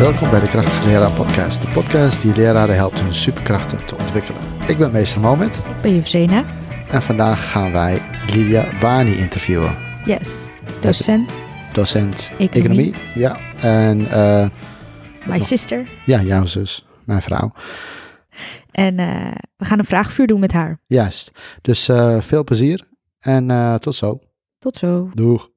Welkom bij de Krachtige Leraar Podcast. De podcast die leraren helpt hun superkrachten te ontwikkelen. Ik ben meester Moment Ik ben Jevzena. en vandaag gaan wij Lilia Bani interviewen. Yes. Docent, Docent Economie. economie. Ja, en eh, my nog- sister. ja, jouw zus, mijn vrouw. En eh, we gaan een vraagvuur doen met haar. Juist. Dus eh, veel plezier en tot zo. Tot zo. Doeg.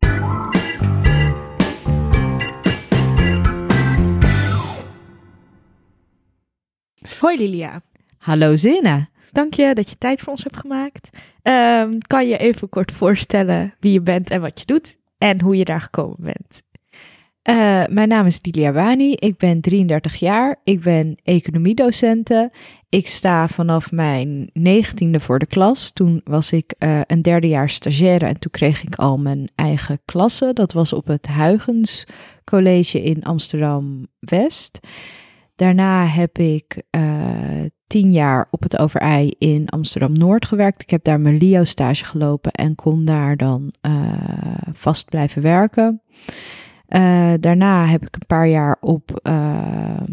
Hoi Lilia. Hallo Zinne. Dank je dat je tijd voor ons hebt gemaakt. Ehm, kan je even kort voorstellen wie je bent en wat je doet? En hoe je daar gekomen bent? Eh, mijn naam is Lilia Wani. Ik ben 33 jaar. Ik ben economiedocente. Ik sta vanaf mijn negentiende voor de klas. Toen was ik eh, een derdejaars stagiaire en toen kreeg ik al mijn eigen klasse. Dat was op het Huygens College in Amsterdam-West. Daarna heb ik eh, tien jaar op het Overij in Amsterdam-Noord gewerkt. Ik heb daar mijn LIO-stage gelopen en kon daar dan eh, vast blijven werken. Eh, daarna heb ik een paar jaar op, ehm,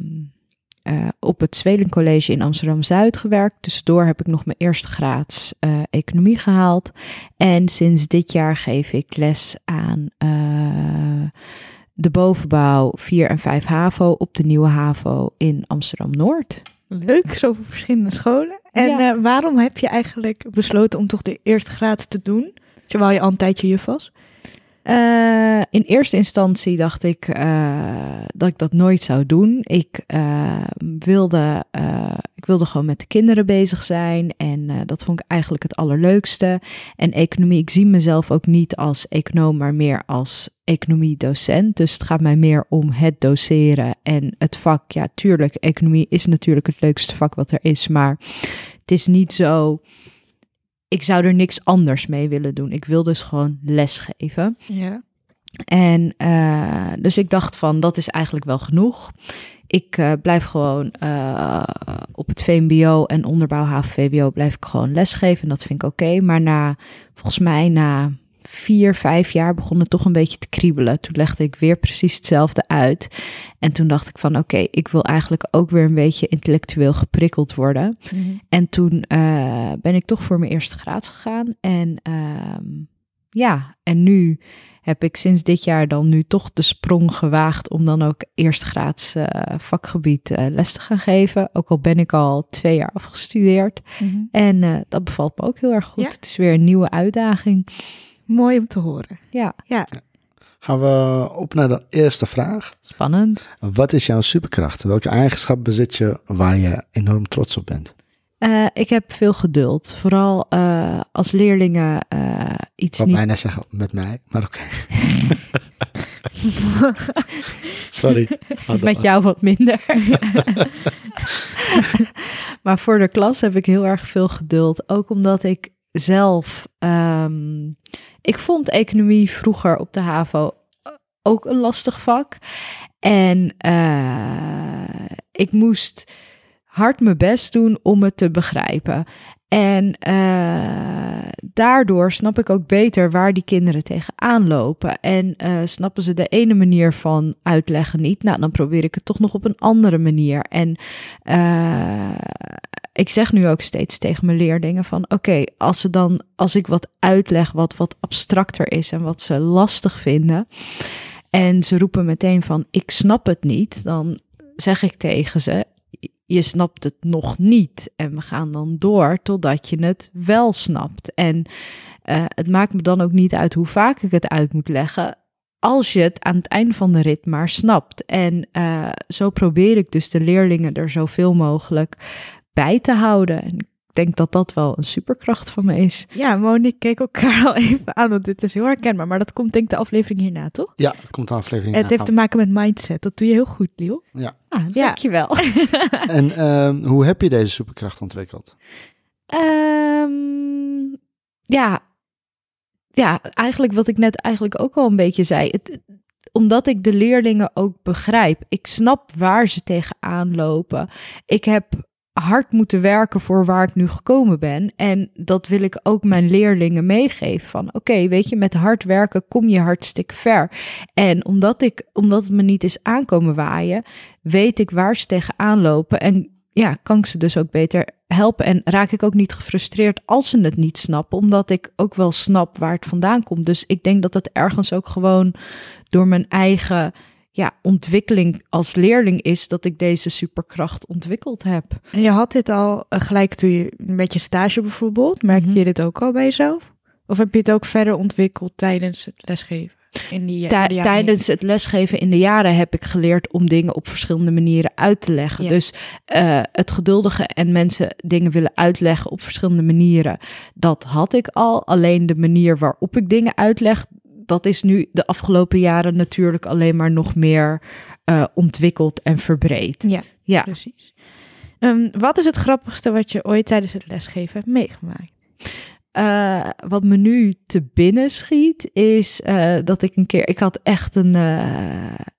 eh, op het Zweden College in Amsterdam-Zuid gewerkt. Tussendoor heb ik nog mijn eerste graads economie gehaald. En sinds dit jaar geef ik les aan de bovenbouw 4 en 5 HAVO op de nieuwe HAVO in Amsterdam-Noord. Leuk, zoveel verschillende scholen. En Ja. eh, waarom heb je eigenlijk besloten om toch de eerste graad te doen? Terwijl je al een tijdje juf was. Eh, in eerste instantie dacht ik eh, dat ik dat nooit zou doen. Ik, eh, wilde, ik wilde gewoon met de kinderen bezig zijn en dat vond ik eigenlijk het allerleukste. En economie, ik zie mezelf ook niet als econoom, maar meer als economiedocent. Dus het gaat mij meer om het doseren en het vak. Ja, tuurlijk, economie is natuurlijk het leukste vak wat er is, maar het is niet zo. Ik zou er niks anders mee willen doen. Ik wil dus gewoon lesgeven. Ja. En eh, dus ik dacht van, dat is eigenlijk wel genoeg. Ik eh, blijf gewoon eh, op het VMBO en onderbouw HAVO-VWO blijf ik gewoon lesgeven. En dat vind ik oké. Maar na, volgens mij na vier, vijf jaar begon het toch een beetje te kriebelen. Toen legde ik weer precies hetzelfde uit. En toen dacht ik van, oké, ik wil eigenlijk ook weer een beetje intellectueel geprikkeld worden. En toen eh, ben ik toch voor mijn eerste graad gegaan. En ehm, ja, en nu heb ik sinds dit jaar dan nu toch de sprong gewaagd om dan ook eerstgraads eh vakgebied eh, les te gaan geven. Ook al ben ik al twee jaar afgestudeerd. Mhm. En dat bevalt me ook heel erg goed. Ja. Het is weer een nieuwe uitdaging. Mooi om te horen. Ja, Ja. Gaan we op naar de eerste vraag. spannend. Wat is jouw superkracht? Welke eigenschap bezit je waar je enorm trots op bent? Eh, ik heb veel geduld. Vooral eh, als leerlingen eh, iets Wat niet bijna zeggen met mij, maar oké. Sorry. Met jou wat minder. maar voor de klas heb ik heel erg veel geduld. Ook omdat ik zelf. ehm, ik vond economie vroeger op de HAVO ook een lastig vak. En eh, ik moest hard mijn best doen om het te begrijpen. En eh, daardoor snap ik ook beter waar die kinderen tegenaan lopen. En eh, snappen ze de ene manier van uitleggen niet, nou dan probeer ik het toch nog op een andere manier. En eh, ik zeg nu ook steeds tegen mijn leerlingen van oké, als ze dan als ik wat uitleg wat wat abstracter is en wat ze lastig vinden en ze roepen meteen van ik snap het niet, dan zeg ik tegen ze je snapt het nog niet. En we gaan dan door totdat je het wel snapt. En eh, het maakt me dan ook niet uit hoe vaak ik het uit moet leggen. Als je het aan het einde van de rit maar snapt. En eh, zo probeer ik dus de leerlingen er zoveel mogelijk bij te houden. En denk dat dat wel een superkracht van me is. Ja, Monique keek elkaar al even aan, want dit is heel herkenbaar. Maar dat komt denk ik de aflevering hierna, toch? Ja, het komt de aflevering. Het heeft te maken met mindset. Dat doe je heel goed, Liel. Ja. Ah, Ja. dankjewel. En ehm, hoe heb je deze superkracht ontwikkeld? Ehm, ja, ja, eigenlijk wat ik net eigenlijk ook al een beetje zei. Het, omdat ik de leerlingen ook begrijp. Ik snap waar ze tegenaan lopen. Ik heb hard moeten werken voor waar ik nu gekomen ben. En dat wil ik ook mijn leerlingen meegeven. Van oké, weet je, met hard werken kom je hartstikke ver. En omdat, ik, omdat het me niet is aankomen waaien, weet ik waar ze tegenaan lopen. En ja, kan ik ze dus ook beter helpen. En raak ik ook niet gefrustreerd als ze het niet snappen, omdat ik ook wel snap waar het vandaan komt. Dus ik denk dat het ergens ook gewoon door mijn eigen ja, ontwikkeling als leerling is dat ik deze superkracht ontwikkeld heb. En je had dit al uh, gelijk toen je met je stage bijvoorbeeld. Merkte Mhm. je dit ook al bij jezelf? Of heb je het ook verder ontwikkeld tijdens het lesgeven? In die, tijdens het lesgeven in de jaren heb ik geleerd om dingen op verschillende manieren uit te leggen. Ja. Dus eh, het geduldige en mensen dingen willen uitleggen op verschillende manieren, dat had ik al. Alleen de manier waarop ik dingen uitleg, dat is nu de afgelopen jaren natuurlijk alleen maar nog meer eh, ontwikkeld en verbreed. Ja, Ja. precies. Ehm, wat is het grappigste wat je ooit tijdens het lesgeven hebt meegemaakt? Eh, wat me nu te binnen schiet, is eh, dat ik een keer. Ik had echt een.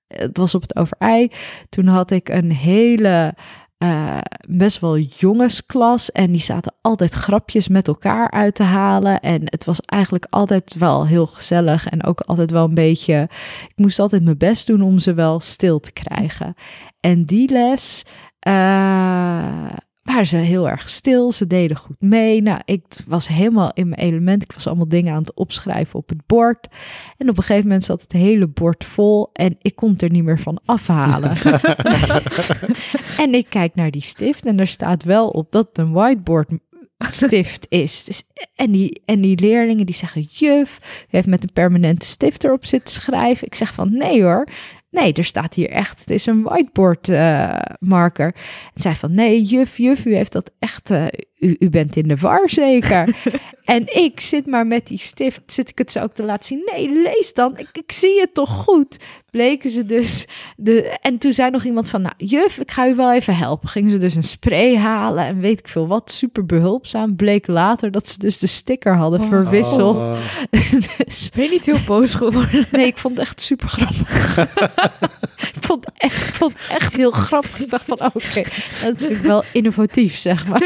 het was op het Overij. Toen had ik een hele. Eh, best wel jongensklas. En die zaten altijd grapjes met elkaar uit te halen. En het was eigenlijk altijd wel heel gezellig. En ook altijd wel een beetje. Ik moest altijd mijn best doen om ze wel stil te krijgen. En die les. eh, waren ze heel erg stil. Ze deden goed mee. Nou, ik was helemaal in mijn element. Ik was allemaal dingen aan het opschrijven op het bord. En op een gegeven moment zat het hele bord vol en ik kon het er niet meer van afhalen. en ik kijk naar die stift en er staat wel op dat het een whiteboard stift is. Dus, en, die, en die leerlingen die zeggen, juf, u heeft met een permanente stift erop zitten schrijven. Ik zeg van, nee hoor. Nee, er staat hier echt, het is een whiteboard eh, marker. En zij van, nee, juf, juf, u heeft dat echt, eh, u, u bent in de war zeker. en ik zit maar met die stift, zit ik het zo ook te laten zien. Nee, lees dan, ik, ik zie het toch goed. Bleken ze dus, de, en toen zei nog iemand van, nou, juf, ik ga u wel even helpen. Gingen ze dus een spray halen en weet ik veel wat, super behulpzaam. Bleek later dat ze dus de sticker hadden Oh. verwisseld. Oh, dus, Ben je niet heel boos geworden? Nee, ik vond het echt super grappig. ik, vond het echt, ik vond het echt heel grappig. Ik dacht van, oh, oké, dat vind ik wel innovatief, zeg maar.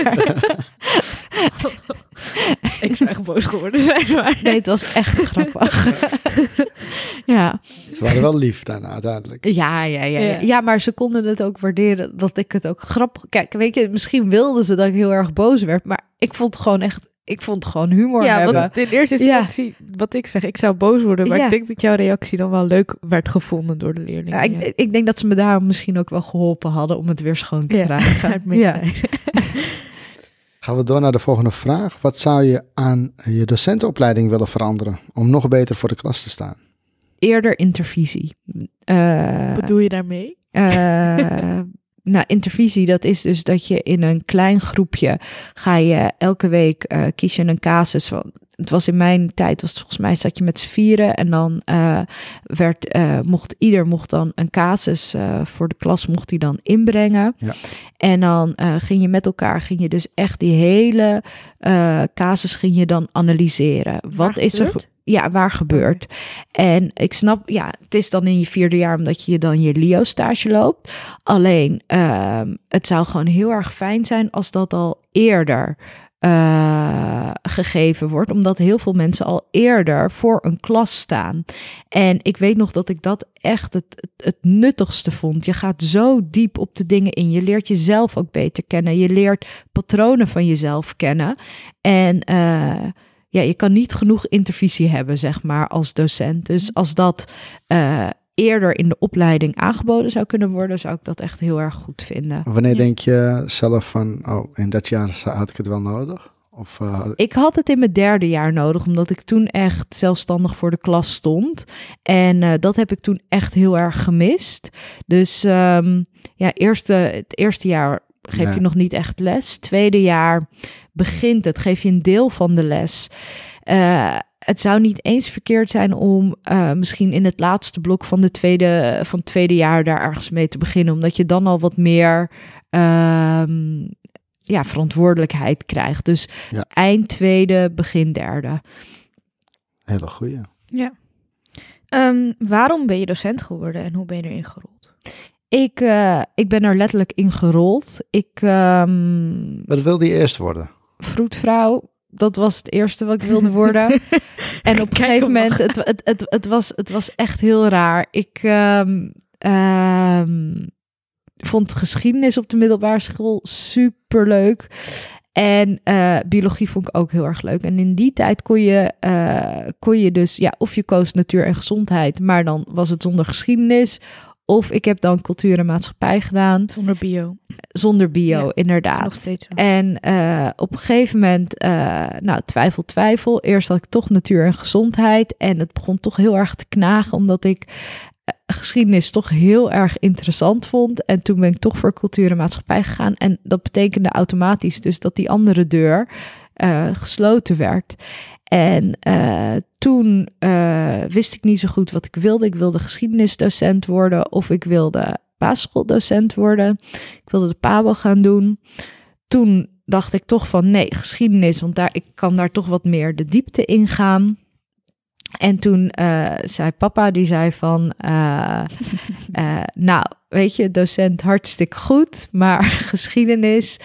Ik zou echt boos geworden zijn, maar... Nee, het was echt grappig. ja. ze waren wel lief daarna uiteindelijk. Ja, ja, ja, ja. Ja. Ja, maar ze konden het ook waarderen dat ik het ook grappig... Kijk, weet je, misschien wilden ze dat ik heel erg boos werd, maar ik vond het gewoon echt... Ik vond het gewoon humor Ja, hebben. want in eerste Ja. instantie, wat ik zeg, ik zou boos worden. Maar Ja. ik denk dat jouw reactie dan wel leuk werd gevonden door de leerlingen. Ja, ik, ik denk dat ze me daarom misschien ook wel geholpen hadden om het weer schoon te Ja, krijgen. medelijden. Gaan we door naar de volgende vraag. Wat zou je aan je docentenopleiding willen veranderen om nog beter voor de klas te staan? Eerder intervisie. Eh, Wat bedoel je daarmee? Eh, nou, intervisie, dat is dus dat je in een klein groepje ga je elke week eh, kies je een casus van. Het was in mijn tijd, was het volgens mij, zat je met z'n vieren en dan eh, werd, eh, mocht ieder mocht dan een casus eh, voor de klas mocht hij dan inbrengen. Ja. En dan eh, ging je met elkaar, ging je dus echt die hele eh, casus ging je dan analyseren. Wat Waar is er? Ja, waar gebeurt? En ik snap, ja, het is dan in je vierde jaar omdat je dan je LIO-stage loopt. Alleen, ehm, het zou gewoon heel erg fijn zijn als dat al eerder eh, gegeven wordt, omdat heel veel mensen al eerder voor een klas staan. En ik weet nog dat ik dat echt het, het, nuttigste vond. Je gaat zo diep op de dingen in. Je leert jezelf ook beter kennen. Je leert patronen van jezelf kennen. En eh, ja, je kan niet genoeg intervisie hebben, zeg maar, als docent. Dus als dat eh, eerder in de opleiding aangeboden zou kunnen worden, zou ik dat echt heel erg goed vinden. Wanneer Ja. denk je zelf van, oh, in dat jaar zou- had ik het wel nodig? Of eh, Ik had het in mijn derde jaar nodig, omdat ik toen echt zelfstandig voor de klas stond. En eh, dat heb ik toen echt heel erg gemist. Dus ehm, ja, eerste, het eerste jaar geef Nee. je nog niet echt les. Tweede jaar begint het, geef je een deel van de les. Eh, het zou niet eens verkeerd zijn om eh, misschien in het laatste blok van, de tweede, van het tweede jaar daar ergens mee te beginnen. Omdat je dan al wat meer ehm, ja, verantwoordelijkheid krijgt. Dus Ja. eind tweede, begin derde. hele goeie. Ja. Ehm, waarom ben je docent geworden en hoe ben je erin gerold? Ik, eh, ik ben er letterlijk in gerold. Ik, ehm Wat wilde je eerst worden? vroedvrouw, dat was het eerste wat ik wilde worden. en op een gegeven moment, het, het, het, het, was, het was echt heel raar. Ik ehm, ehm, vond geschiedenis op de middelbare school super leuk. En eh, biologie vond ik ook heel erg leuk. En in die tijd kon je, eh, kon je dus, ja, of je koos natuur en gezondheid, maar dan was het zonder geschiedenis. Of ik heb dan cultuur en maatschappij gedaan, Zonder bio. zonder bio, Ja, inderdaad. Nog steeds zo. En eh, op een gegeven moment, eh, nou, twijfel, twijfel. Eerst had ik toch natuur en gezondheid. En het begon toch heel erg te knagen, omdat ik eh, geschiedenis toch heel erg interessant vond. En toen ben ik toch voor cultuur en maatschappij gegaan. En dat betekende automatisch dus dat die andere deur gesloten werd. En eh, toen eh, wist ik niet zo goed wat ik wilde. Ik wilde geschiedenisdocent worden of ik wilde basisschooldocent worden. Ik wilde de PABO gaan doen. Toen dacht ik toch van nee, geschiedenis, want daar, ik kan daar toch wat meer de diepte in gaan. En toen eh, zei papa, die zei van, eh, eh, nou, weet je, docent hartstikke goed, maar geschiedenis,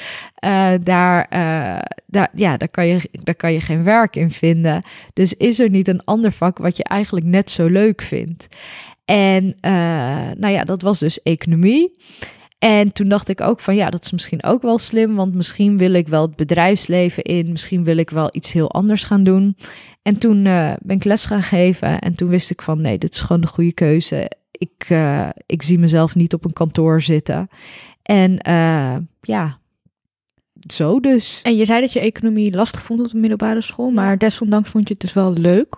daar, daar, ja, daar, kan je, daar kan je geen werk in vinden. Dus is er niet een ander vak wat je eigenlijk net zo leuk vindt? En nou ja, dat was dus economie. En toen dacht ik ook van ja, dat is misschien ook wel slim, want misschien wil ik wel het bedrijfsleven in, misschien wil ik wel iets heel anders gaan doen. En toen eh, ben ik les gaan geven en toen wist ik van nee, dit is gewoon de goede keuze. Ik, eh, ik zie mezelf niet op een kantoor zitten. En eh, ja, zo dus. En je zei dat je economie lastig vond op de middelbare school, maar desondanks vond je het dus wel leuk.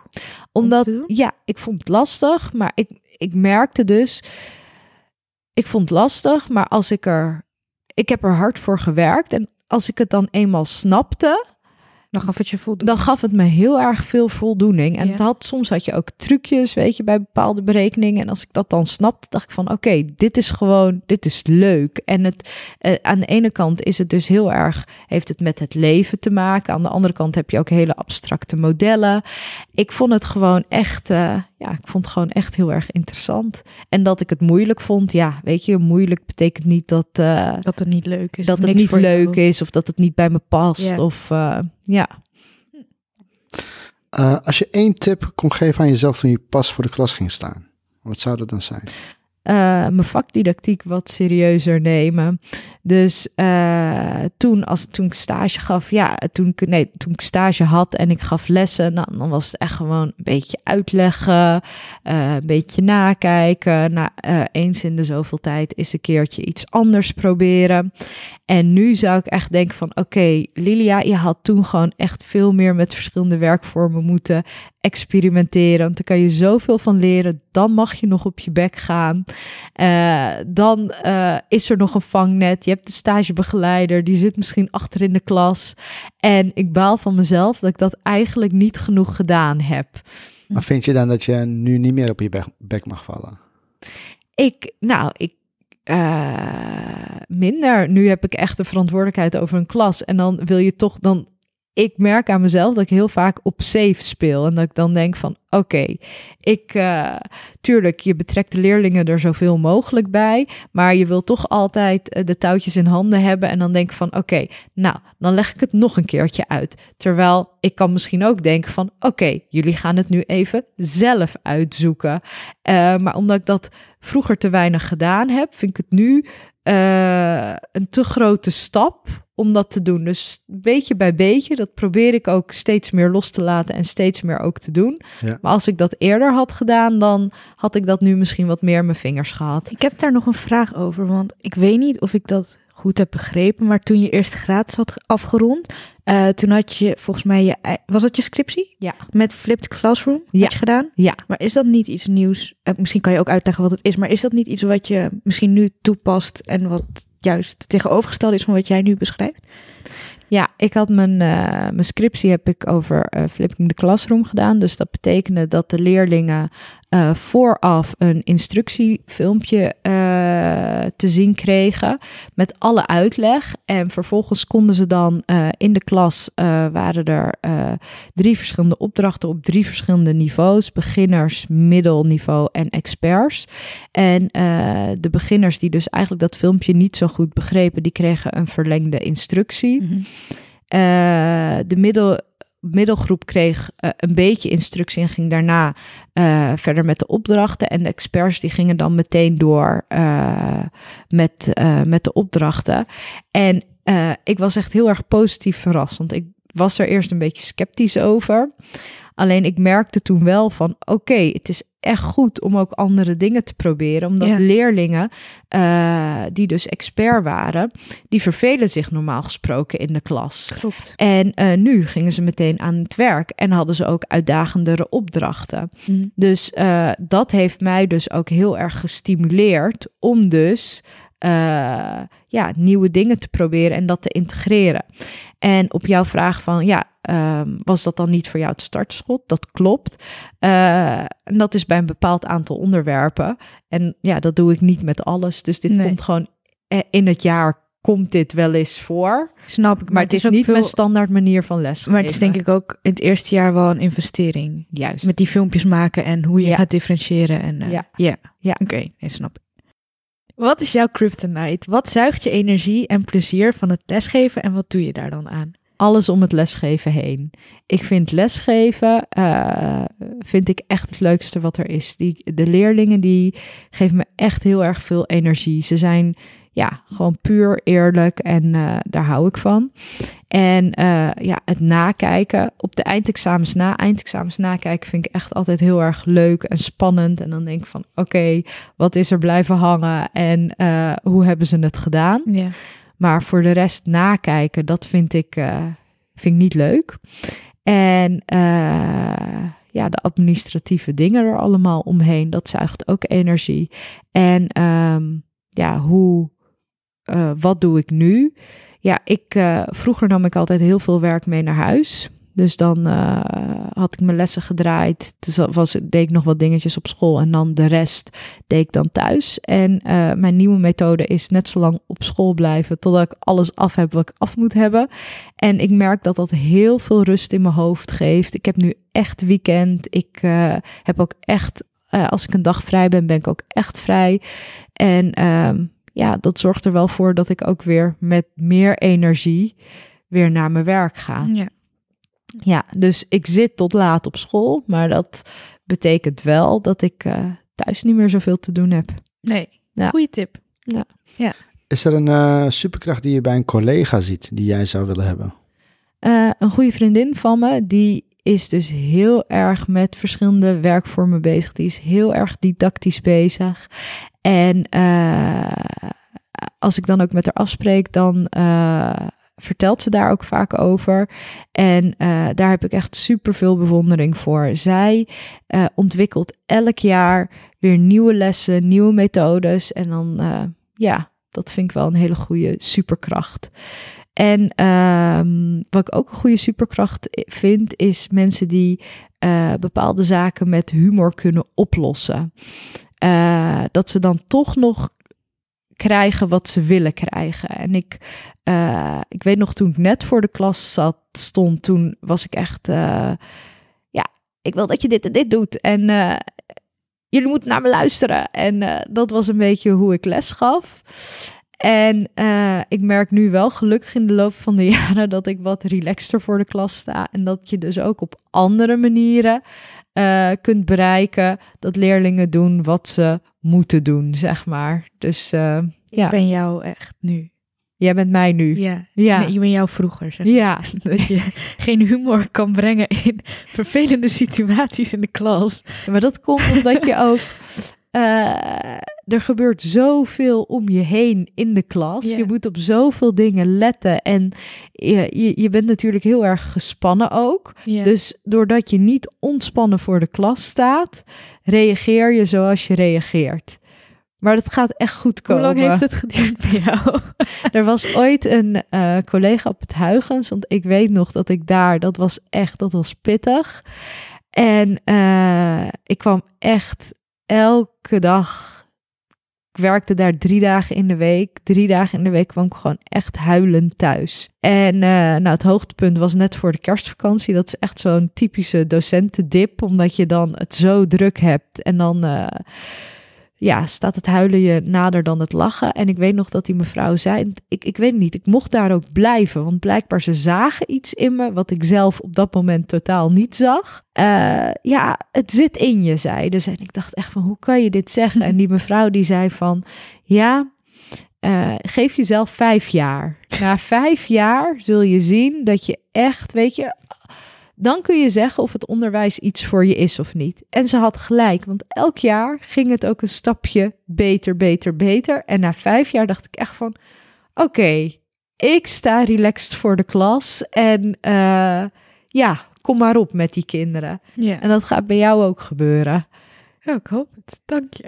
Omdat, ja, ik vond het lastig, maar ik, ik merkte dus, ik vond het lastig, maar als ik er, ik heb er hard voor gewerkt en als ik het dan eenmaal snapte, Dan gaf het je voldoende. dan gaf het me heel erg veel voldoening. En Ja. het had, soms had je ook trucjes, weet je, bij bepaalde berekeningen. En als ik dat dan snapte, dacht ik van, oké, dit is gewoon, dit is leuk. En het, eh, aan de ene kant is het dus heel erg, heeft het met het leven te maken. Aan de andere kant heb je ook hele abstracte modellen. Ik vond het gewoon echt, eh, ja, ik vond het gewoon echt heel erg interessant. En dat ik het moeilijk vond, ja, weet je, moeilijk betekent niet dat... eh, dat het niet leuk is. dat of het niet jou. leuk is of dat het niet bij me past. Of eh, ja, Eh, als je één tip kon geven aan jezelf toen je pas voor de klas ging staan, wat zou dat dan zijn? Eh, mijn vakdidactiek wat serieuzer nemen. Dus eh, toen, als, toen ik stage gaf, ja, toen ik, nee, toen ik stage had en ik gaf lessen, nou, dan was het echt gewoon een beetje uitleggen, eh, een beetje nakijken. Nou, eh, eens in de zoveel tijd is een keertje iets anders proberen. En nu zou ik echt denken van, oké, Lilia, je had toen gewoon echt veel meer met verschillende werkvormen moeten experimenteren. Want daar kan je zoveel van leren. Dan mag je nog op je bek gaan. Eh, dan eh, is er nog een vangnet. Je hebt de stagebegeleider, die zit misschien achter in de klas. En ik baal van mezelf dat ik dat eigenlijk niet genoeg gedaan heb. Maar vind je dan dat je nu niet meer op je bek mag vallen? Ik, nou, ik. Eh, minder. Nu heb ik echt de verantwoordelijkheid over een klas. En dan wil je toch dan. Ik merk aan mezelf dat ik heel vaak op safe speel. En dat ik dan denk van oké, ik. eh, tuurlijk, je betrekt de leerlingen er zoveel mogelijk bij. Maar je wil toch altijd eh, de touwtjes in handen hebben. En dan denk ik van oké, nou, dan leg ik het nog een keertje uit. Terwijl ik kan misschien ook denken van oké, jullie gaan het nu even zelf uitzoeken. Eh, maar omdat ik dat vroeger te weinig gedaan heb, vind ik het nu een te grote stap om dat te doen. Dus beetje bij beetje, dat probeer ik ook steeds meer los te laten en steeds meer ook te doen. Ja. Maar als ik dat eerder had gedaan, dan had ik dat nu misschien wat meer in mijn vingers gehad. Ik heb daar nog een vraag over, want ik weet niet of ik dat goed heb begrepen, maar toen je eerste graad had ge- afgerond, eh, toen had je volgens mij je, was dat je scriptie? Ja. Met Flipped Classroom Ja. had je gedaan? Ja. Maar is dat niet iets nieuws? Eh, misschien kan je ook uitleggen wat het is, maar is dat niet iets wat je misschien nu toepast en wat juist tegenovergesteld is van wat jij nu beschrijft? Ja, ik had mijn, eh, mijn scriptie heb ik over flipping the classroom gedaan. Dus dat betekende dat de leerlingen eh, vooraf een instructiefilmpje eh, te zien kregen met alle uitleg. En vervolgens konden ze dan eh, in de klas waren er drie verschillende opdrachten op drie verschillende niveaus: beginners, middelniveau en experts. En de beginners die dus eigenlijk dat filmpje niet zo goed begrepen, die kregen een verlengde instructie. Mhm. de middel middelgroep kreeg uh, een beetje instructie en ging daarna uh, verder met de opdrachten. En de experts die gingen dan meteen door uh, met, met de opdrachten. En ik was echt heel erg positief verrast, want ik was er eerst een beetje sceptisch over. Alleen ik merkte toen wel van oké, het is echt goed om ook andere dingen te proberen. Omdat Ja. leerlingen, eh, die dus expert waren, die vervelen zich normaal gesproken in de klas. Klopt. En eh, nu gingen ze meteen aan het werk en hadden ze ook uitdagendere opdrachten. Mhm. Dus eh, dat heeft mij dus ook heel erg gestimuleerd om dus eh, ja, nieuwe dingen te proberen en dat te integreren. En op jouw vraag van ja, ehm, was dat dan niet voor jou het startschot? Dat klopt. Eh, en dat is bij een bepaald aantal onderwerpen. En ja, dat doe ik niet met alles. Dus dit Nee. komt gewoon eh, in het jaar komt dit wel eens voor. Snap ik. Maar, het is niet veel- mijn standaard manier van lesgeven. Maar het is denk ik ook in het eerste jaar wel een investering. juist. Met die filmpjes maken en hoe je Ja. gaat differentiëren. En, Ja. ja. Ja. Oké, nee, snap ik. Wat is jouw kryptonite? Wat zuigt je energie en plezier van het lesgeven en wat doe je daar dan aan? alles om het lesgeven heen. Ik vind lesgeven eh, vind ik echt het leukste wat er is. Die, de leerlingen die geven me echt heel erg veel energie. Ze zijn ja, gewoon puur eerlijk en eh, daar hou ik van. En eh, ja, het nakijken op de eindexamens na, eindexamens nakijken vind ik echt altijd heel erg leuk en spannend. En dan denk ik van oké, wat is er blijven hangen en eh, hoe hebben ze het gedaan? Ja. Maar voor de rest nakijken, dat vind ik, vind ik niet leuk. En ja, de administratieve dingen er allemaal omheen, dat zuigt ook energie. En ehm, ja, hoe, eh, wat doe ik nu? Ja, ik, eh, vroeger nam ik altijd heel veel werk mee naar huis. Dus dan eh, had ik mijn lessen gedraaid. Dus was, deed ik nog wat dingetjes op school. En dan de rest deed ik dan thuis. En mijn nieuwe methode is net zo lang op school blijven. Totdat ik alles af heb wat ik af moet hebben. En ik merk dat dat heel veel rust in mijn hoofd geeft. Ik heb nu echt weekend. Ik heb ook echt, als ik een dag vrij ben, ben ik ook echt vrij. En ehm, ja, dat zorgt er wel voor dat ik ook weer met meer energie weer naar mijn werk ga. ja. Ja, dus ik zit tot laat op school, maar dat betekent wel dat ik eh, thuis niet meer zoveel te doen heb. Nee, Ja. goeie tip. Is er een eh, superkracht die je bij een collega ziet die jij zou willen hebben? Eh, een goede vriendin van me, die is dus heel erg met verschillende werkvormen bezig. Die is heel erg didactisch bezig. En eh, als ik dan ook met haar afspreek, dan eh, vertelt ze daar ook vaak over. En eh, daar heb ik echt super veel bewondering voor. Zij ontwikkelt elk jaar weer nieuwe lessen, nieuwe methodes. En dan, ja, dat vind ik wel een hele goede superkracht. En ehm, wat ik ook een goede superkracht vind, is mensen die bepaalde zaken met humor kunnen oplossen. Eh, dat ze dan toch nog krijgen wat ze willen krijgen. En ik, eh, ik weet nog toen ik net voor de klas zat, stond, toen was ik echt, eh, ja, ik wil dat je dit en dit doet. En jullie moeten naar me luisteren. En dat was een beetje hoe ik les gaf. En eh, ik merk nu wel gelukkig in de loop van de jaren dat ik wat relaxter voor de klas sta. En dat je dus ook op andere manieren eh, kunt bereiken dat leerlingen doen wat ze moeten doen, zeg maar. Dus eh, ja, Ik ben jou echt nu. jij bent mij nu. Ja. Ja. Nee, ik ben jou vroeger. Zeg. Ja, Dat je geen humor kan brengen in vervelende situaties in de klas. maar dat komt omdat je ook. Er gebeurt zoveel om je heen in de klas. Je moet op zoveel dingen letten. En je, je, je bent natuurlijk heel erg gespannen ook. Dus doordat je niet ontspannen voor de klas staat, reageer je zoals je reageert. Maar dat gaat echt goed Hoe komen. lang heeft het geduurd bij jou? Er was ooit een eh, collega op het Huygens, want ik weet nog dat ik daar, dat was echt, dat was pittig. En eh, ik kwam echt elke dag. Ik werkte daar drie dagen in de week. Drie dagen in de week kwam ik gewoon echt huilend thuis. En eh, nou, het hoogtepunt was net voor de kerstvakantie. Dat is echt zo'n typische docentendip, omdat je dan het zo druk hebt. En dan eh, ja, staat het huilen je nader dan het lachen. En ik weet nog dat die mevrouw zei, ik, ik weet niet, ik mocht daar ook blijven. Want blijkbaar ze zagen iets in me wat ik zelf op dat moment totaal niet zag. Eh, ja, het zit in je, zei ze. En ik dacht echt van, hoe kan je dit zeggen? En die mevrouw die zei van, ja, uh, geef jezelf vijf jaar. Na vijf jaar zul je zien dat je echt, weet je, dan kun je zeggen of het onderwijs iets voor je is of niet. En ze had gelijk, want elk jaar ging het ook een stapje beter, beter, beter. En na vijf jaar dacht ik echt van: oké, ik sta relaxed voor de klas. En uh, ja, kom maar op met die kinderen. Ja. En dat gaat bij jou ook gebeuren. Ja, ik hoop het. Dank je.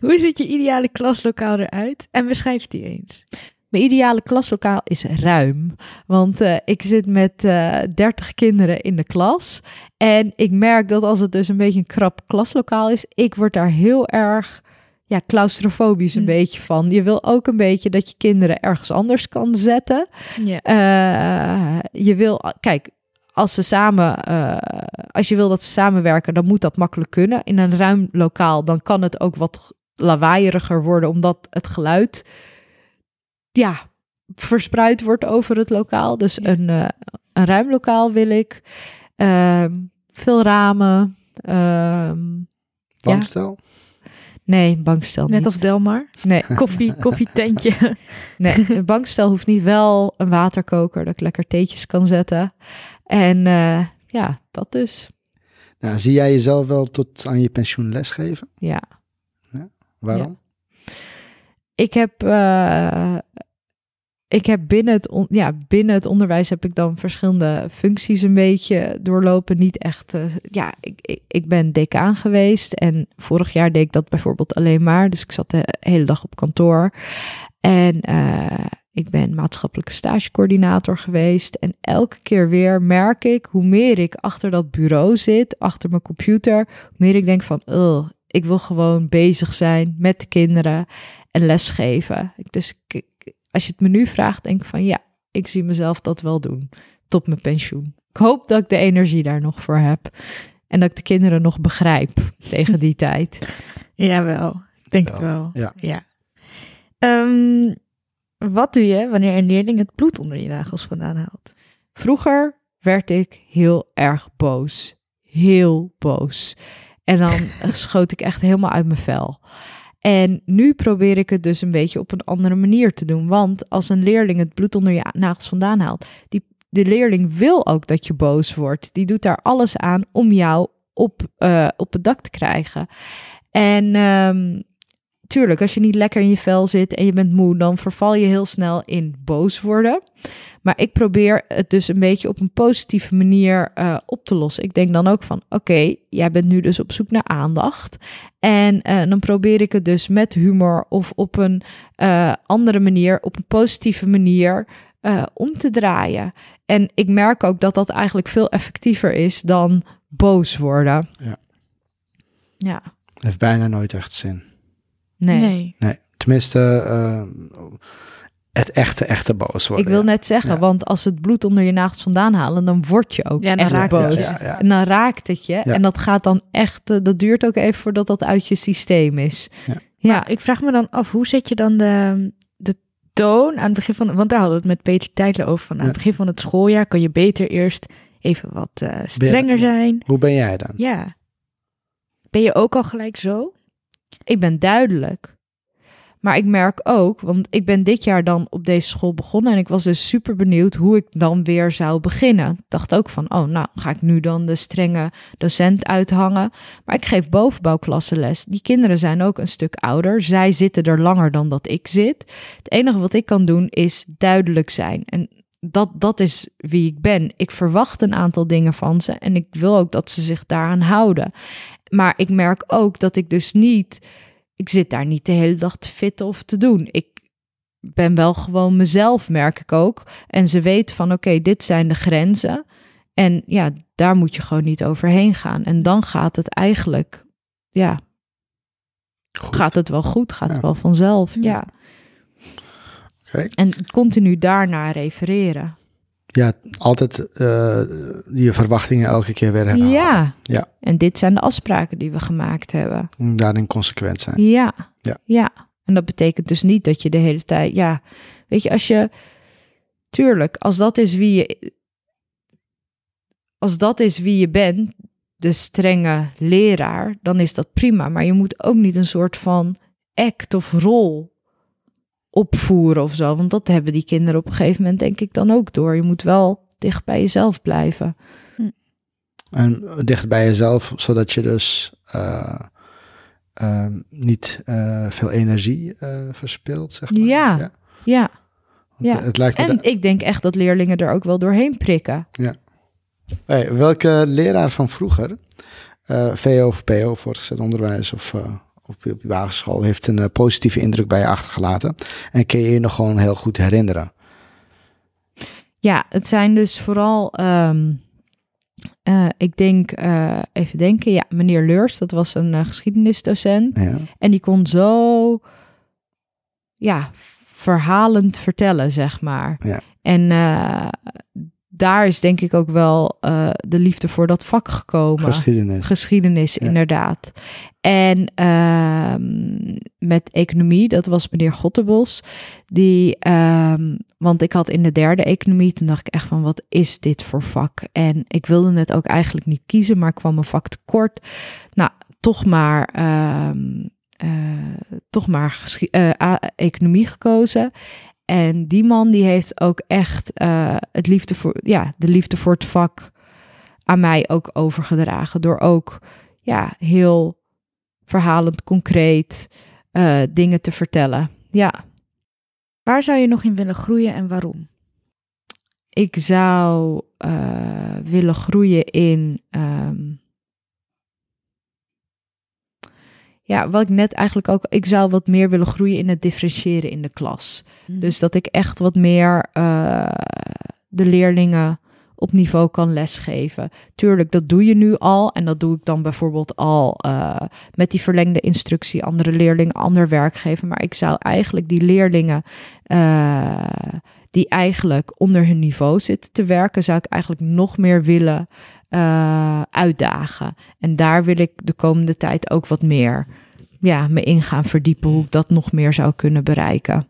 hoe ziet je ideale klaslokaal eruit? En beschrijf die eens. Mijn ideale klaslokaal is ruim. Want uh, ik zit met uh, eh, 30 kinderen in de klas. En ik merk dat als het dus een beetje een krap klaslokaal is, ik word daar heel erg ja, claustrofobisch een mm. beetje van. Je wil ook een beetje dat je kinderen ergens anders kan zetten. Yeah. Uh, je wil, kijk, als ze samen, als je wil dat ze samenwerken, dan moet dat makkelijk kunnen. In een ruim lokaal, dan kan het ook wat lawaaieriger worden, omdat het geluid ja, verspreid wordt over het lokaal. Dus een, uh, een ruim lokaal wil ik. Uh, veel ramen. Uh, bankstel? Ja. Nee, bankstel Net als Delmar? Nee. Koffie, koffietentje? nee, een bankstel hoeft niet wel een waterkoker, dat ik lekker theetjes kan zetten. En uh, ja, dat dus. Nou, zie jij jezelf wel tot aan je pensioen lesgeven? Ja. ja? Waarom? Ja. Ik heb uh, ik heb binnen het, ja, binnen het onderwijs heb ik dan verschillende functies een beetje doorlopen. Niet echt, uh, ja, ik, ik, ben decaan geweest en vorig jaar deed ik dat bijvoorbeeld alleen maar. Dus ik zat de hele dag op kantoor. En uh, ik ben maatschappelijke stagecoördinator geweest. En elke keer weer merk ik hoe meer ik achter dat bureau zit, achter mijn computer, hoe meer ik denk van, ik wil gewoon bezig zijn met de kinderen en lesgeven. Dus ik, als je het me nu vraagt, denk ik van ja, ik zie mezelf dat wel doen. Tot mijn pensioen. Ik hoop dat ik de energie daar nog voor heb. En dat ik de kinderen nog begrijp tegen die tijd. Jawel, ik denk het wel. Ja. ja. Um, wat doe je wanneer een leerling het bloed onder je nagels vandaan haalt? Vroeger werd ik heel erg boos. Heel boos. En dan schoot ik echt helemaal uit mijn vel. En nu probeer ik het dus een beetje op een andere manier te doen. Want als een leerling het bloed onder je nagels vandaan haalt, die, de leerling wil ook dat je boos wordt. Die doet daar alles aan om jou op, uh, op het dak te krijgen. En um, tuurlijk, als je niet lekker in je vel zit en je bent moe, dan verval je heel snel in boos worden. Maar ik probeer het dus een beetje op een positieve manier uh, op te lossen. Ik denk dan ook van: oké, jij bent nu dus op zoek naar aandacht. En uh, dan probeer ik het dus met humor of op een uh, andere manier, op een positieve manier om te draaien. En ik merk ook dat dat eigenlijk veel effectiever is dan boos worden. Ja. Ja. Heeft bijna nooit echt zin. Nee. Nee. nee. Tenminste, het echte, echte boos worden. Ik wil net zeggen, ja. want als het bloed onder je nagels vandaan halen, dan word je ook ja, echt raakt boos. Het ja, en dan raakt het je. En dat gaat dan echt, uh, dat duurt ook even voordat dat uit je systeem is. Ja, maar ik vraag me dan af, hoe zet je dan de, de toon aan het begin van, want daar hadden we het met Peter Tijdler over, van aan het begin van het schooljaar kan je beter eerst even wat uh, strenger zijn. Hoe ben jij dan? Ja. Ben je ook al gelijk zo? Ik ben duidelijk. Maar ik merk ook, want ik ben dit jaar dan op deze school begonnen en ik was dus super benieuwd hoe ik dan weer zou beginnen. Ik dacht ook van, oh, nou ga ik nu dan de strenge docent uithangen. Maar ik geef bovenbouwklassenles. Die kinderen zijn ook een stuk ouder. Zij zitten er langer dan dat ik zit. Het enige wat ik kan doen is duidelijk zijn. En dat, dat is wie ik ben. Ik verwacht een aantal dingen van ze en ik wil ook dat ze zich daaraan houden. Maar ik merk ook dat ik dus niet ik zit daar niet de hele dag te fitten of te doen. Ik ben wel gewoon mezelf, merk ik ook. En ze weten van oké, dit zijn de grenzen. En ja, daar moet je gewoon niet overheen gaan. En dan gaat het eigenlijk, ja, Goed. gaat het wel goed, gaat Ja. het wel vanzelf. Ja. Ja. Oké. En continu daarna refereren. Ja, altijd eh, je verwachtingen elke keer weer herhalen. Ja. Ja. En dit zijn de afspraken die we gemaakt hebben. Daarin consequent zijn. Ja. Ja. Ja. En dat betekent dus niet dat je de hele tijd, ja, weet je, als je, tuurlijk, als dat is wie je, als dat is wie je bent, de strenge leraar, dan is dat prima. Maar je moet ook niet een soort van act of rol opvoeren of zo. Want dat hebben die kinderen op een gegeven moment denk ik dan ook door. Je moet wel dicht bij jezelf blijven. En dicht bij jezelf, zodat je dus eh, ehm, niet eh, veel energie eh, verspilt, zeg maar. Ja. Ja, ja. Het lijkt me en da- ik denk echt dat leerlingen er ook wel doorheen prikken. Hey, welke leraar van vroeger, eh, VO of PO, voortgezet onderwijs of eh, op, je- op je basisschool, heeft een eh, positieve indruk bij je achtergelaten? En kun je je nog gewoon heel goed herinneren? Ja, het zijn dus vooral, ehm, eh, ik denk, eh, even denken, ja, meneer Leurs, dat was een geschiedenisdocent. Ja. En die kon zo, ja, verhalend vertellen, zeg maar. Ja. En daar is denk ik ook wel eh, de liefde voor dat vak gekomen. Geschiedenis. Geschiedenis, Ja. inderdaad. En ehm, met economie, dat was meneer Gottebos. Die, ehm, want ik had in de derde economie, toen dacht ik echt van, wat is dit voor vak? En ik wilde het ook eigenlijk niet kiezen, maar kwam een vak tekort. Nou, toch maar, ehm, eh, toch maar eh, economie gekozen. En die man die heeft ook echt eh, het liefde voor, ja, de liefde voor het vak aan mij ook overgedragen. Door ook ja, heel verhalend, concreet eh, dingen te vertellen. Ja, Waar zou je nog in willen groeien en waarom? ik zou eh, willen groeien in. ehm, ja, wat ik net eigenlijk ook. Ik zou wat meer willen groeien in het differentiëren in de klas. Dus dat ik echt wat meer eh, de leerlingen op niveau kan lesgeven. Tuurlijk, dat doe je nu al. En dat doe ik dan bijvoorbeeld al eh, met die verlengde instructie, andere leerlingen, ander werk geven. Maar ik zou eigenlijk die leerlingen eh, die eigenlijk onder hun niveau zitten te werken, zou ik eigenlijk nog meer willen eh, uitdagen. En daar wil ik de komende tijd ook wat meer ja, me in gaan verdiepen hoe ik dat nog meer zou kunnen bereiken.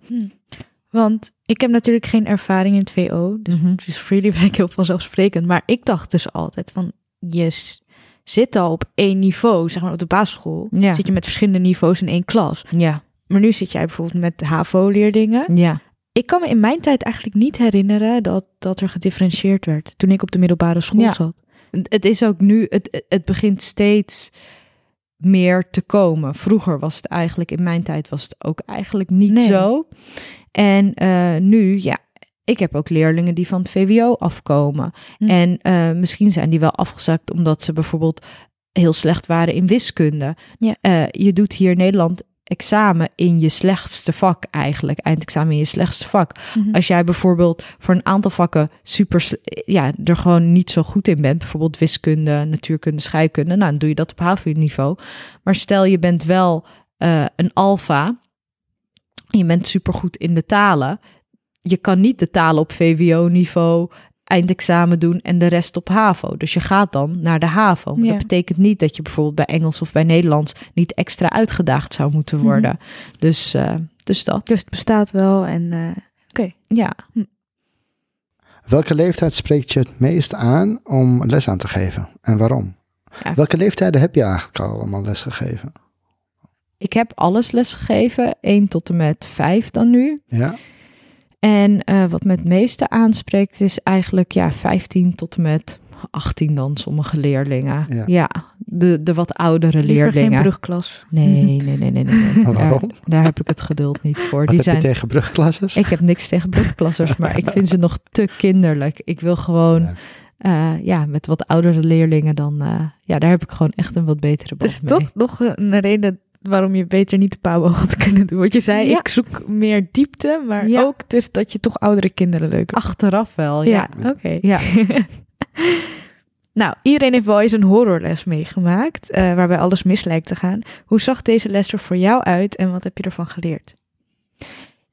Want ik heb natuurlijk geen ervaring in het VO, dus, Mhm. dus voor jullie ben ik heel vanzelfsprekend. Maar ik dacht dus altijd van, je s- zit al op één niveau, zeg maar op de basisschool. Ja. Zit je met verschillende niveaus in één klas. Ja, Maar nu zit jij bijvoorbeeld met HAVO-leerlingen. ja. Ik kan me in mijn tijd eigenlijk niet herinneren dat, dat er gedifferentieerd werd. Toen ik op de middelbare school Ja. zat. Het is ook nu, het, het begint steeds meer te komen. Vroeger was het eigenlijk, in mijn tijd was het ook eigenlijk niet Nee. zo. En eh, nu, ja, ik heb ook leerlingen die van het VWO afkomen. Hm. En eh, misschien zijn die wel afgezakt omdat ze bijvoorbeeld heel slecht waren in wiskunde. Ja. Eh, je doet hier in Nederland examen in je slechtste vak eigenlijk. Eindexamen in je slechtste vak. Mhm. Als jij bijvoorbeeld voor een aantal vakken super, ja, er gewoon niet zo goed in bent, bijvoorbeeld wiskunde, natuurkunde, scheikunde, nou, dan doe je dat op HAVO-niveau. Maar stel je bent wel eh, een alfa, je bent supergoed in de talen, je kan niet de talen op VWO-niveau eindexamen doen en de rest op HAVO. Dus je gaat dan naar de HAVO. Maar Ja. dat betekent niet dat je bijvoorbeeld bij Engels of bij Nederlands niet extra uitgedaagd zou moeten worden. Dus, eh, dus dat. Dus het bestaat wel en eh, Ja. Welke leeftijd spreekt je het meest aan om les aan te geven? En waarom? Ja. Welke leeftijden heb je eigenlijk al allemaal les gegeven? Ik heb alles lesgegeven, 1 tot en met 5 dan nu. Ja? En eh, wat me het meeste aanspreekt is eigenlijk ja, 15 tot en met 18 dan sommige leerlingen. Ja. de, de wat oudere liever geen leerlingen. brugklas. Nee, nee, nee, nee. nee, nee. Waarom? Daar, daar heb ik het geduld niet voor. Wat Die heb zijn, je tegen brugklasses? ik heb niks tegen brugklassers, maar ik vind ze nog te kinderlijk. Ik wil gewoon Ja. eh, ja, met wat oudere leerlingen dan... eh, ja, daar heb ik gewoon echt een wat betere band Dus mee. toch nog een reden waarom je beter niet de PABO had kunnen doen. Want je zei, Ja. ik zoek meer diepte, maar Ja. ook dus dat je toch oudere kinderen leuk vindt. Achteraf wel, ja. ja, oké. Ja. Nou, iedereen heeft wel eens een horrorles meegemaakt, eh, waarbij alles mis lijkt te gaan. Hoe zag deze les er voor jou uit en wat heb je ervan geleerd?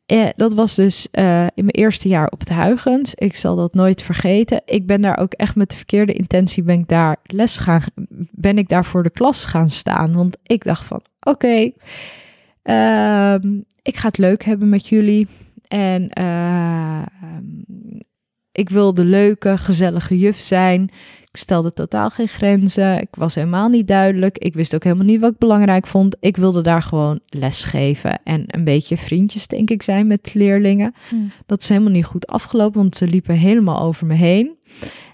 Eh, dat was dus eh, in mijn eerste jaar op het Huygens. Ik zal dat nooit vergeten. Ik ben daar ook echt met de verkeerde intentie ben ik daar les gaan, ben ik daar voor de klas gaan staan. Want ik dacht van, oké, ehm, ik ga het leuk hebben met jullie. En eh, ik wil de leuke, gezellige juf zijn. Ik stelde totaal geen grenzen. Ik was helemaal niet duidelijk. Ik wist ook helemaal niet wat ik belangrijk vond. Ik wilde daar gewoon les geven en een beetje vriendjes, denk ik, zijn met leerlingen. Hmm. Dat is helemaal niet goed afgelopen, want ze liepen helemaal over me heen.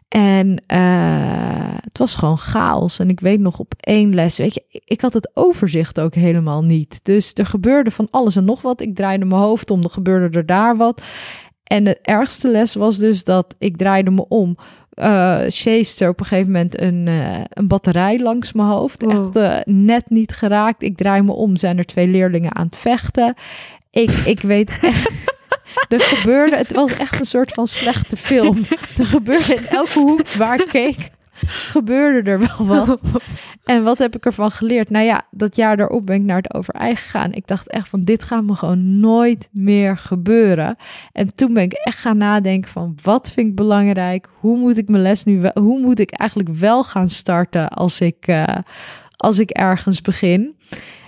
En eh, het was gewoon chaos. En ik weet nog op één les, weet je, ik- ik had het overzicht ook helemaal niet. Dus er gebeurde van alles en nog wat. Ik draaide mijn hoofd om, er gebeurde er daar wat. En de ergste les was dus dat ik draaide me om. Chase er op een gegeven moment een, eh, een batterij langs mijn hoofd. Wow. Echt eh, net niet geraakt. Ik draai me om, zijn er twee leerlingen aan het vechten. Ik, ik weet echt... Er gebeurde, het was echt een soort van slechte film. Er gebeurde in elke hoek waar ik keek, gebeurde er wel wat. En wat heb ik ervan geleerd? Nou ja, dat jaar daarop ben ik naar het overij gegaan. Ik dacht echt van, dit gaat me gewoon nooit meer gebeuren. En toen ben ik echt gaan nadenken van, wat vind ik belangrijk? Hoe moet ik mijn les nu, wel, hoe moet ik eigenlijk wel gaan starten als ik, eh, als ik ergens begin?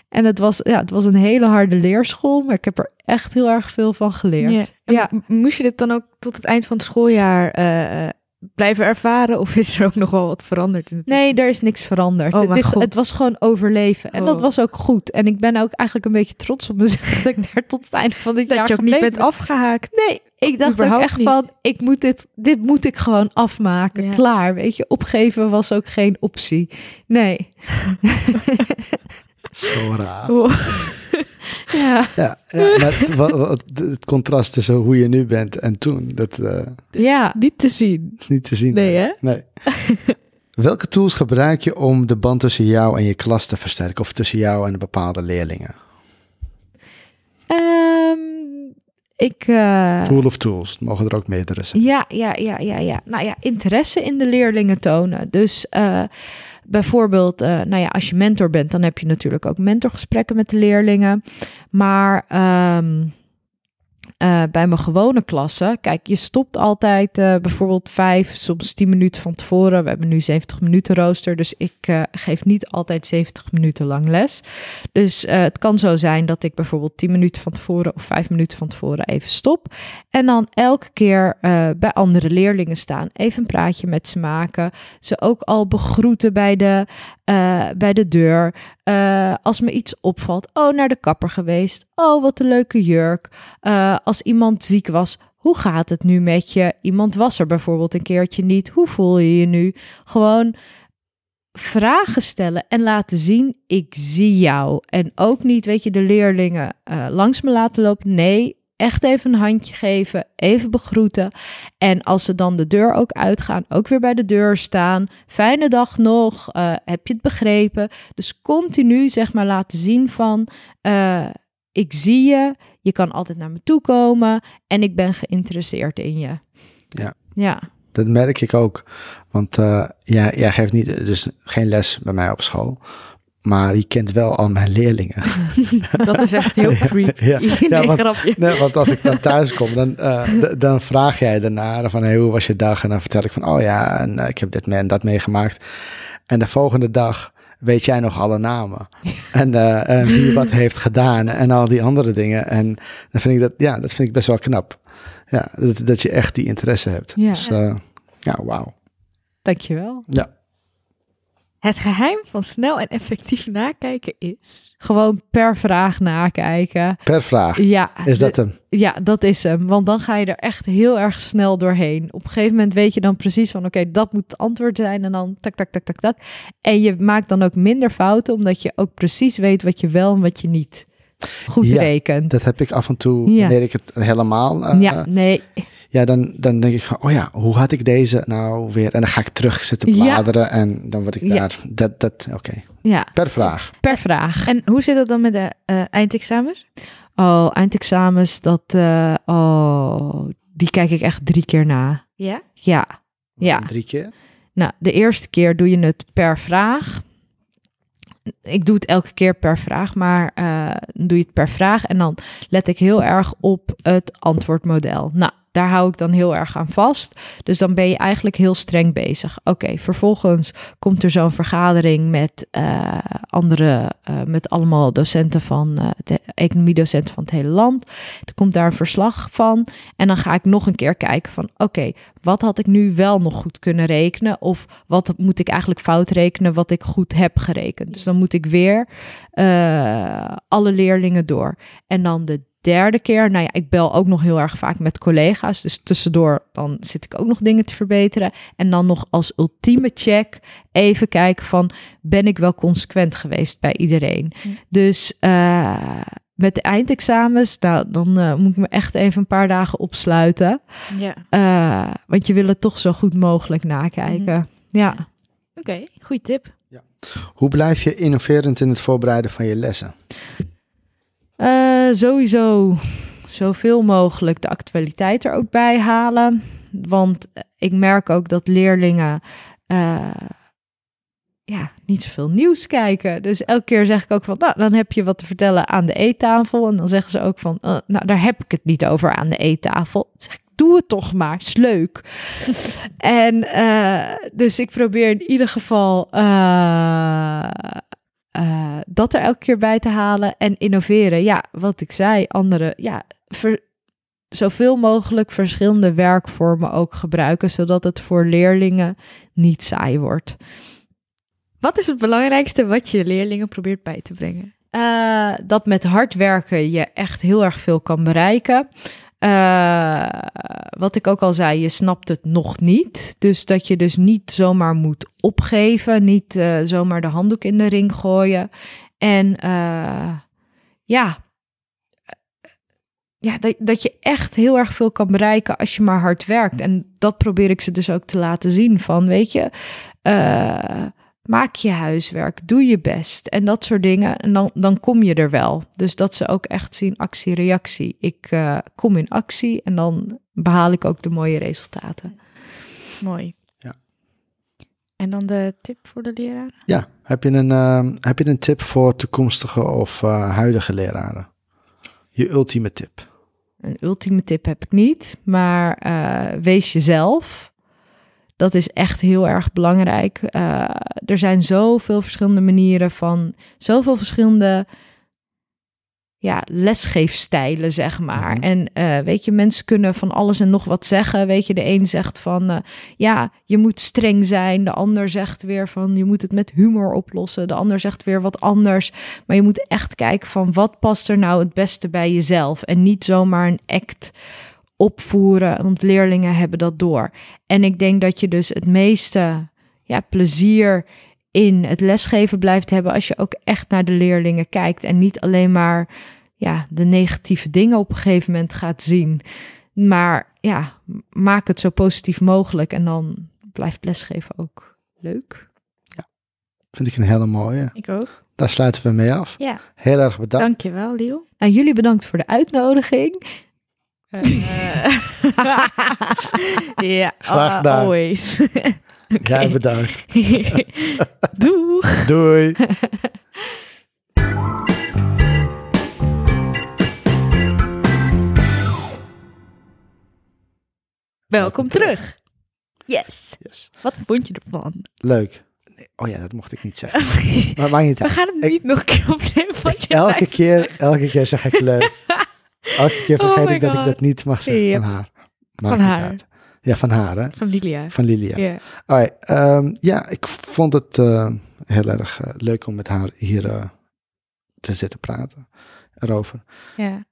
En het was, ja, het was een hele harde leerschool, maar ik heb er echt heel erg veel van geleerd. Ja. Moest je dit dan ook tot het eind van het schooljaar eh, blijven ervaren? Of is er ook nog wel wat veranderd? In het Nee, er is niks veranderd. Oh, het, is, het was gewoon overleven. En dat Oh. was ook goed. En ik ben ook eigenlijk een beetje trots op mezelf dat ik daar tot het einde van dit jaar dat je ook niet bent afgehaakt. Nee, ik dacht ook echt niet. van, ik moet dit, dit moet ik gewoon afmaken. Ja. Klaar, weet je. Opgeven was ook geen optie. Nee. Zo raar. Ja, Ja, ja maar het, wat- wat- het contrast tussen hoe je nu bent en toen, dat eh, ja. Niet te zien. is niet te zien. Nee, hè? Nee. Welke tools gebruik je om de band tussen jou en je klas te versterken? Of tussen jou en bepaalde leerlingen? Ik... eh, Tool of tools? Mogen er ook meerdere zijn. Ja, ja, ja, ja, ja. Nou ja, interesse in de leerlingen tonen. Dus eh, bijvoorbeeld, eh, nou ja, als je mentor bent, dan heb je natuurlijk ook mentorgesprekken met de leerlingen. Maar ehm, eh, bij mijn gewone klassen, kijk, je stopt altijd eh, bijvoorbeeld vijf, soms tien minuten van tevoren. We hebben nu 70 minuten rooster, dus ik eh, geef niet altijd 70 minuten lang les. Dus het kan zo zijn dat ik bijvoorbeeld 10 minuten van tevoren of 5 minuten van tevoren even stop. En dan elke keer bij andere leerlingen staan. Even een praatje met ze maken. Ze ook al begroeten bij de, bij de deur. Als me iets opvalt. Oh, naar de kapper geweest. Oh, wat een leuke jurk. Eh, als iemand ziek was. Hoe gaat het nu met je? Iemand was er bijvoorbeeld een keertje niet. Hoe voel je je nu? Gewoon vragen stellen en laten zien, ik zie jou. En ook niet, weet je, de leerlingen eh, langs me laten lopen. Nee, echt even een handje geven, even begroeten. En als ze dan de deur ook uitgaan, ook weer bij de deur staan. Fijne dag nog, eh, heb je het begrepen? Dus continu, zeg maar, laten zien van, eh, ik zie je, je kan altijd naar me toe komen en ik ben geïnteresseerd in je. Ja. Ja. Dat merk ik ook. Want eh, ja, jij geeft niet, dus geen les bij mij op school. Maar je kent wel al mijn leerlingen. Dat is echt heel creepy. Ja, nee, ja, want- grapje. Nee, want als ik dan thuis kom, dan, eh, dan vraag jij daarna van hey, hoe was je dag? En dan vertel ik van oh ja, en, eh, ik heb dit en dat meegemaakt. En de volgende dag weet jij nog alle namen. En, eh, en wie wat heeft gedaan en al die andere dingen. En dan vind ik dat, ja, dat vind ik best wel knap. Ja, dat, dat je echt die interesse hebt. Ja. Dus eh, ja, wauw. Dankjewel. Ja, Het geheim van snel en effectief nakijken is... Gewoon per vraag nakijken. per vraag. Ja, Is de- dat hem? Ja, dat is hem. Want dan ga je er echt heel erg snel doorheen. Op een gegeven moment weet je dan precies van... oké, dat moet het antwoord zijn. En dan tak, tak, tak, tak, tak. En je maakt dan ook minder fouten... omdat je ook precies weet wat je wel en wat je niet goed Ja, rekent. Dat heb ik af en toe, Ja. wanneer ik het helemaal... eh, ja, nee. Ja, dan, dan denk ik van, oh ja, hoe had ik deze nou weer? En dan ga ik terug zitten Ja. bladeren en dan word ik Ja. daar. Dat, dat, oké. Ja, Per vraag. per vraag. En hoe zit het dan met de eh, eindexamens? Oh, eindexamens, dat... eh, oh, die kijk ik echt drie keer na. Ja? Ja, ja. Drie keer? Nou, de eerste keer doe je het per vraag. Ik doe het elke keer per vraag, maar uh, doe je het per vraag. En dan let ik heel erg op het antwoordmodel. Nou, daar hou ik dan heel erg aan vast. Dus dan ben je eigenlijk heel streng bezig. Oké, vervolgens komt er zo'n vergadering met uh, andere, uh, met allemaal docenten van, uh, de economiedocenten van het hele land. Er komt daar een verslag van. En dan ga ik nog een keer kijken van, oké, wat had ik nu wel nog goed kunnen rekenen? Of wat moet ik eigenlijk fout rekenen wat ik goed heb gerekend? Dus dan moet ik weer alle leerlingen door. En dan de derde keer, nou ja, ik bel ook nog heel erg vaak met collega's. Dus tussendoor dan zit ik ook nog dingen te verbeteren. En dan nog als ultieme check even kijken van, ben ik wel consequent geweest bij iedereen? Dus uh, met de eindexamens, nou, dan uh, moet ik me echt even een paar dagen opsluiten. Ja. Uh, want je wil het toch zo goed mogelijk nakijken. Mm Ja. Oké, okay, goede tip. Ja. Hoe blijf je innoverend in het voorbereiden van je lessen? Uh, sowieso zoveel mogelijk de actualiteit er ook bij halen. Want ik merk ook dat leerlingen uh, ja, niet zoveel nieuws kijken. Dus elke keer zeg ik ook van, nou, dan heb je wat te vertellen aan de eettafel. En dan zeggen ze ook van, uh, nou, daar heb ik het niet over aan de eettafel. Zeg ik, doe het toch maar, is leuk. en dus ik probeer in ieder geval uh, dat er elke keer bij te halen en innoveren. Ja, wat ik zei, andere, ja, ver, zoveel mogelijk verschillende werkvormen ook gebruiken, zodat het voor leerlingen niet saai wordt. Wat is het belangrijkste wat je leerlingen probeert bij te brengen? Uh, dat met hard werken je echt heel erg veel kan bereiken. Uh, wat ik ook al zei, je snapt het nog niet. Dus dat je dus niet zomaar moet opgeven, niet uh, zomaar de handdoek in de ring gooien. En uh, ja, ja dat, dat je echt heel erg veel kan bereiken als je maar hard werkt. En dat probeer ik ze dus ook te laten zien van, weet je maak je huiswerk, doe je best en dat soort dingen. En dan, dan kom je er wel. Dus dat ze ook echt zien actie-reactie. Ik uh, kom in actie en dan behaal ik ook de mooie resultaten. Mooi. Ja. En dan de tip voor de leraar? Ja, heb je een, uh, heb je een tip voor toekomstige of uh, huidige leraren? Je ultieme tip. Een ultieme tip heb ik niet, maar wees jezelf. Dat is echt heel erg belangrijk. Uh, er zijn zoveel verschillende manieren van, zoveel verschillende ja, lesgeefstijlen, zeg maar. Mhm. En uh, weet je, mensen kunnen van alles en nog wat zeggen. Weet je, de een zegt van, uh, ja, je moet streng zijn. De ander zegt weer van, je moet het met humor oplossen. De ander zegt weer wat anders. Maar je moet echt kijken van, wat past er nou het beste bij jezelf? En niet zomaar een act opvoeren, want leerlingen hebben dat door. En ik denk dat je dus het meeste ja, plezier in het lesgeven blijft hebben als je ook echt naar de leerlingen kijkt en niet alleen maar ja, de negatieve dingen op een gegeven moment gaat zien. Maar ja, maak het zo positief mogelijk en dan blijft lesgeven ook leuk. Ja, vind ik een hele mooie. Ik ook. Daar sluiten we mee af. Ja. Heel erg bedankt. Dankjewel, Liel. En jullie bedankt voor de uitnodiging. Uh, ja, Graag gedaan. always. okay. Jij bedankt. Doeg. Doei. Welkom terug. Yes. yes. Wat vond je ervan? Leuk. Nee, oh ja, dat mocht ik niet zeggen. maar maakt niet We gaan het Ik- niet nog een keer opnemen. Elke luistert keer, elke keer zeg ik leuk. Elke keer Oh vergeet ik dat ik dat niet mag zeggen Yep. van haar. Van Maakt niet haar. uit. Ja, van haar, hè? Van Lilia. Van Lilia. Ja. Alright, ehm, ja, ik vond het eh, heel erg eh, leuk om met haar hier eh, te zitten praten erover. Ja.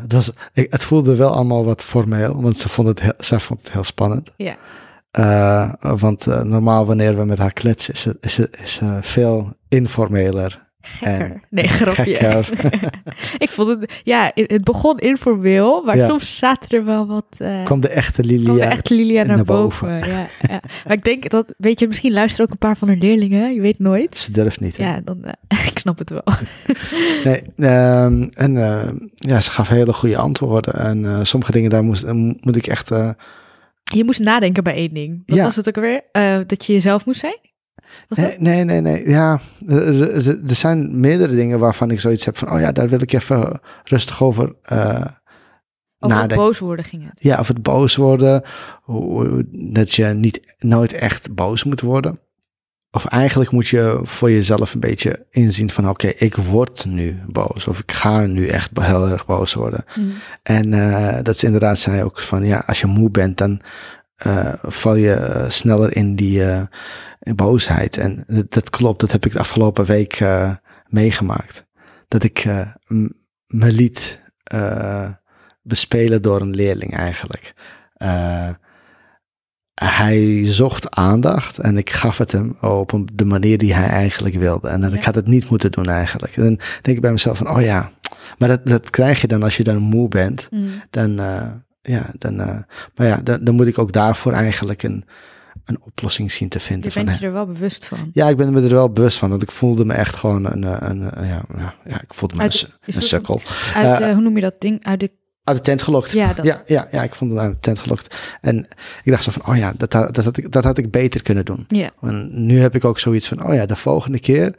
Het, was, ik, het voelde wel allemaal wat formeel, want ze vond het heel, zij vond het heel spannend. Ja. Want normaal wanneer we met haar kletsen, is ze, is is ze veel informeler. Gekker. En nee, grapje. gekker. ik vond het, ja, het begon informeel, maar Ja. soms zaten er wel wat. eh Kwam de echte Lilia. de echte Lilia naar, naar boven. boven. Ja, ja. Maar ik denk dat, weet je, misschien luisteren ook een paar van haar leerlingen, je weet nooit. Ze durft niet. hè? Ja, dan, eh, ik snap het wel. Nee, ehm, en eh, ja, ze gaf hele goede antwoorden. En sommige dingen daar moest, moet ik echt Je moest nadenken bij één ding. Wat Ja. was het ook alweer? Dat je jezelf moest zijn? Nee, nee, nee, nee. Ja, er, er- zijn meerdere dingen waarvan ik zoiets heb van, oh ja, daar wil ik even rustig over eh, Over nadenken. boos worden ging het. Ja, of het boos worden, dat je niet nooit echt boos moet worden. Of eigenlijk moet je voor jezelf een beetje inzien van, oké, ik word nu boos. Of ik ga nu echt heel erg boos worden. Mm. En eh, dat is inderdaad, zei ook van, ja, als je moe bent, dan eh, val je eh, sneller in die eh, boosheid. En dat, klopt, dat heb ik de afgelopen week meegemaakt. Dat ik me liet bespelen door een leerling eigenlijk. Hij zocht aandacht en ik gaf het hem op een- de manier die hij eigenlijk wilde. En ik had het niet moeten doen eigenlijk. En dan denk ik bij mezelf van, oh ja, maar dat, dat krijg je dan als je dan moe bent. Mm. Dan, ja, dan, eh, maar ja, dan, dan moet ik ook daarvoor eigenlijk een, een oplossing zien te vinden. Je bent je er wel bewust van. ja, ik ben me er wel bewust van, want ik voelde me echt gewoon een, eh, een, een- ja, ja, ik voelde me Uit een, een dat sukkel. Uit, Eh, eh, hoe noem je dat ding? Uit de... Uit de tent gelokt. Ja, dat. Ja, ja, ja, ik vond hem uit de tent gelokt. En ik dacht zo van, oh ja, dat, had- dat, had, ik, dat had ik beter kunnen doen. Ja. En nu heb ik ook zoiets van, oh ja, de volgende keer,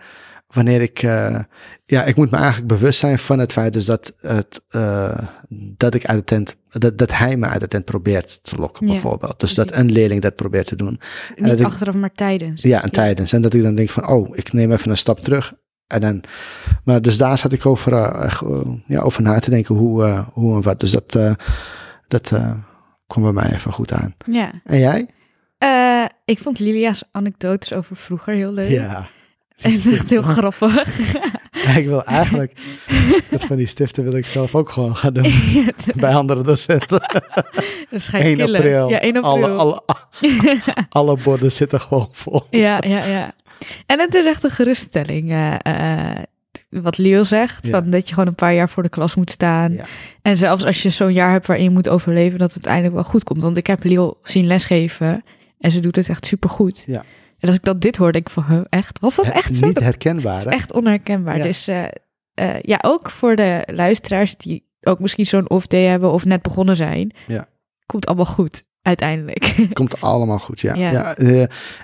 wanneer ik, eh, ja, ik moet me eigenlijk bewust zijn van het feit dus dat, het, eh, dat ik uit de tent, dat, dat hij me uit de tent probeert te lokken, Ja, bijvoorbeeld. Dus dat een leerling dat probeert te doen. Niet dat ik- achteraf, maar tijdens. Ja, en tijdens. En dat ik dan denk van, oh, ik neem even een stap terug. En dan, maar dus daar zat ik over, eh, ja, over na te denken hoe, hoe en wat. Dus dat, dat kwam bij mij even goed aan. Ja. En jij? Ik vond Lilia's anekdotes over vroeger heel leuk. Ja. En echt heel grappig. Ik wil eigenlijk, dat van die stiften wil ik zelf ook gewoon gaan doen. Bij andere docenten. dat je 1 killen. april. Ja, 1 april. Alle, alle, alle borden zitten gewoon vol. Ja, ja, ja. En het is echt een geruststelling. eh, eh, wat Leo zegt, Ja. van dat je gewoon een paar jaar voor de klas moet staan. Ja. En zelfs als je zo'n jaar hebt waarin je moet overleven, dat het uiteindelijk wel goed komt. Want ik heb Leo zien lesgeven en ze doet het echt supergoed. Ja. En als ik dat dit hoor, denk ik van, huh, echt? Was dat echt zo? Niet Dat herkenbaar, is echt onherkenbaar. Ja. Dus eh, eh, ja, ook voor de luisteraars die ook misschien zo'n off-day hebben of net begonnen zijn. Ja. Komt allemaal goed, uiteindelijk. Komt allemaal goed, ja. Ja. ja. eh,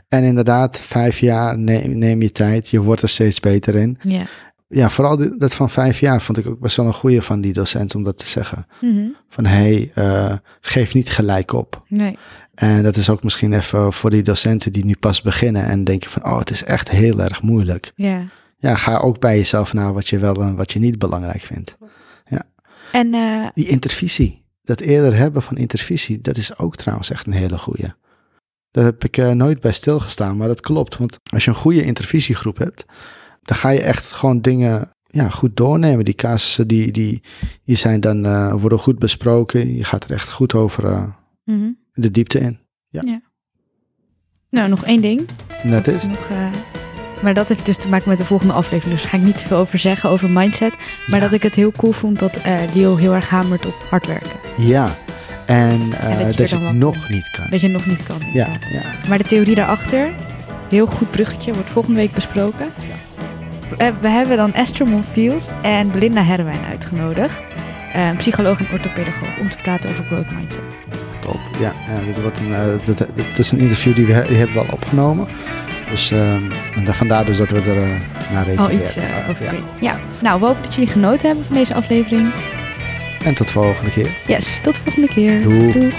en inderdaad, vijf jaar, neem, neem je tijd. Je wordt er steeds beter in. ja. Ja, vooral die- dat van vijf jaar vond ik ook best wel een goeie van die docent om dat te zeggen. Mhm. Van hé, hey, geef niet gelijk op. Nee. En dat is ook misschien even voor die docenten die nu pas beginnen en denken van, oh, het is echt heel erg moeilijk. Ja. Ja, ga ook bij jezelf na wat je wel en wat je niet belangrijk vindt. En eh, Die intervisie, dat eerder hebben van intervisie, dat is ook trouwens echt een hele goeie. Daar heb ik eh, nooit bij stilgestaan, maar dat klopt. Want als je een goede intervisiegroep hebt, dan ga je echt gewoon dingen ja, goed doornemen. Die casussen die, die, die zijn dan, eh, worden goed besproken. Je gaat er echt goed over mhm. De diepte in. nou, nog één ding. Dat is. Nog, eh, maar dat heeft dus te maken met de volgende aflevering. Dus daar ga ik niet veel over zeggen, over mindset. Maar Ja. dat ik het heel cool vond dat Leo heel erg hamert op hard werken. Ja, en eh, dat je dat je dan het nog niet kan. Dat je het nog niet kan. Ja, ja. Maar de theorie daarachter, heel goed bruggetje, wordt volgende week besproken. We hebben dan Esther Monfield en Belinda Herwijn uitgenodigd. Psycholoog en orthopedagoog om te praten over growth mindset. Top. Ja, ja dit, wordt een, eh, dit, is een interview die we die hebben we al opgenomen. Dus ehm, en da- vandaar dus dat we er uh, naar rekenen. Al iets eh, Ja, over ja. weten. Ja, nou, we hopen dat jullie genoten hebben van deze aflevering. En tot volgende keer. Yes, tot de volgende keer. Doeg. Doeg.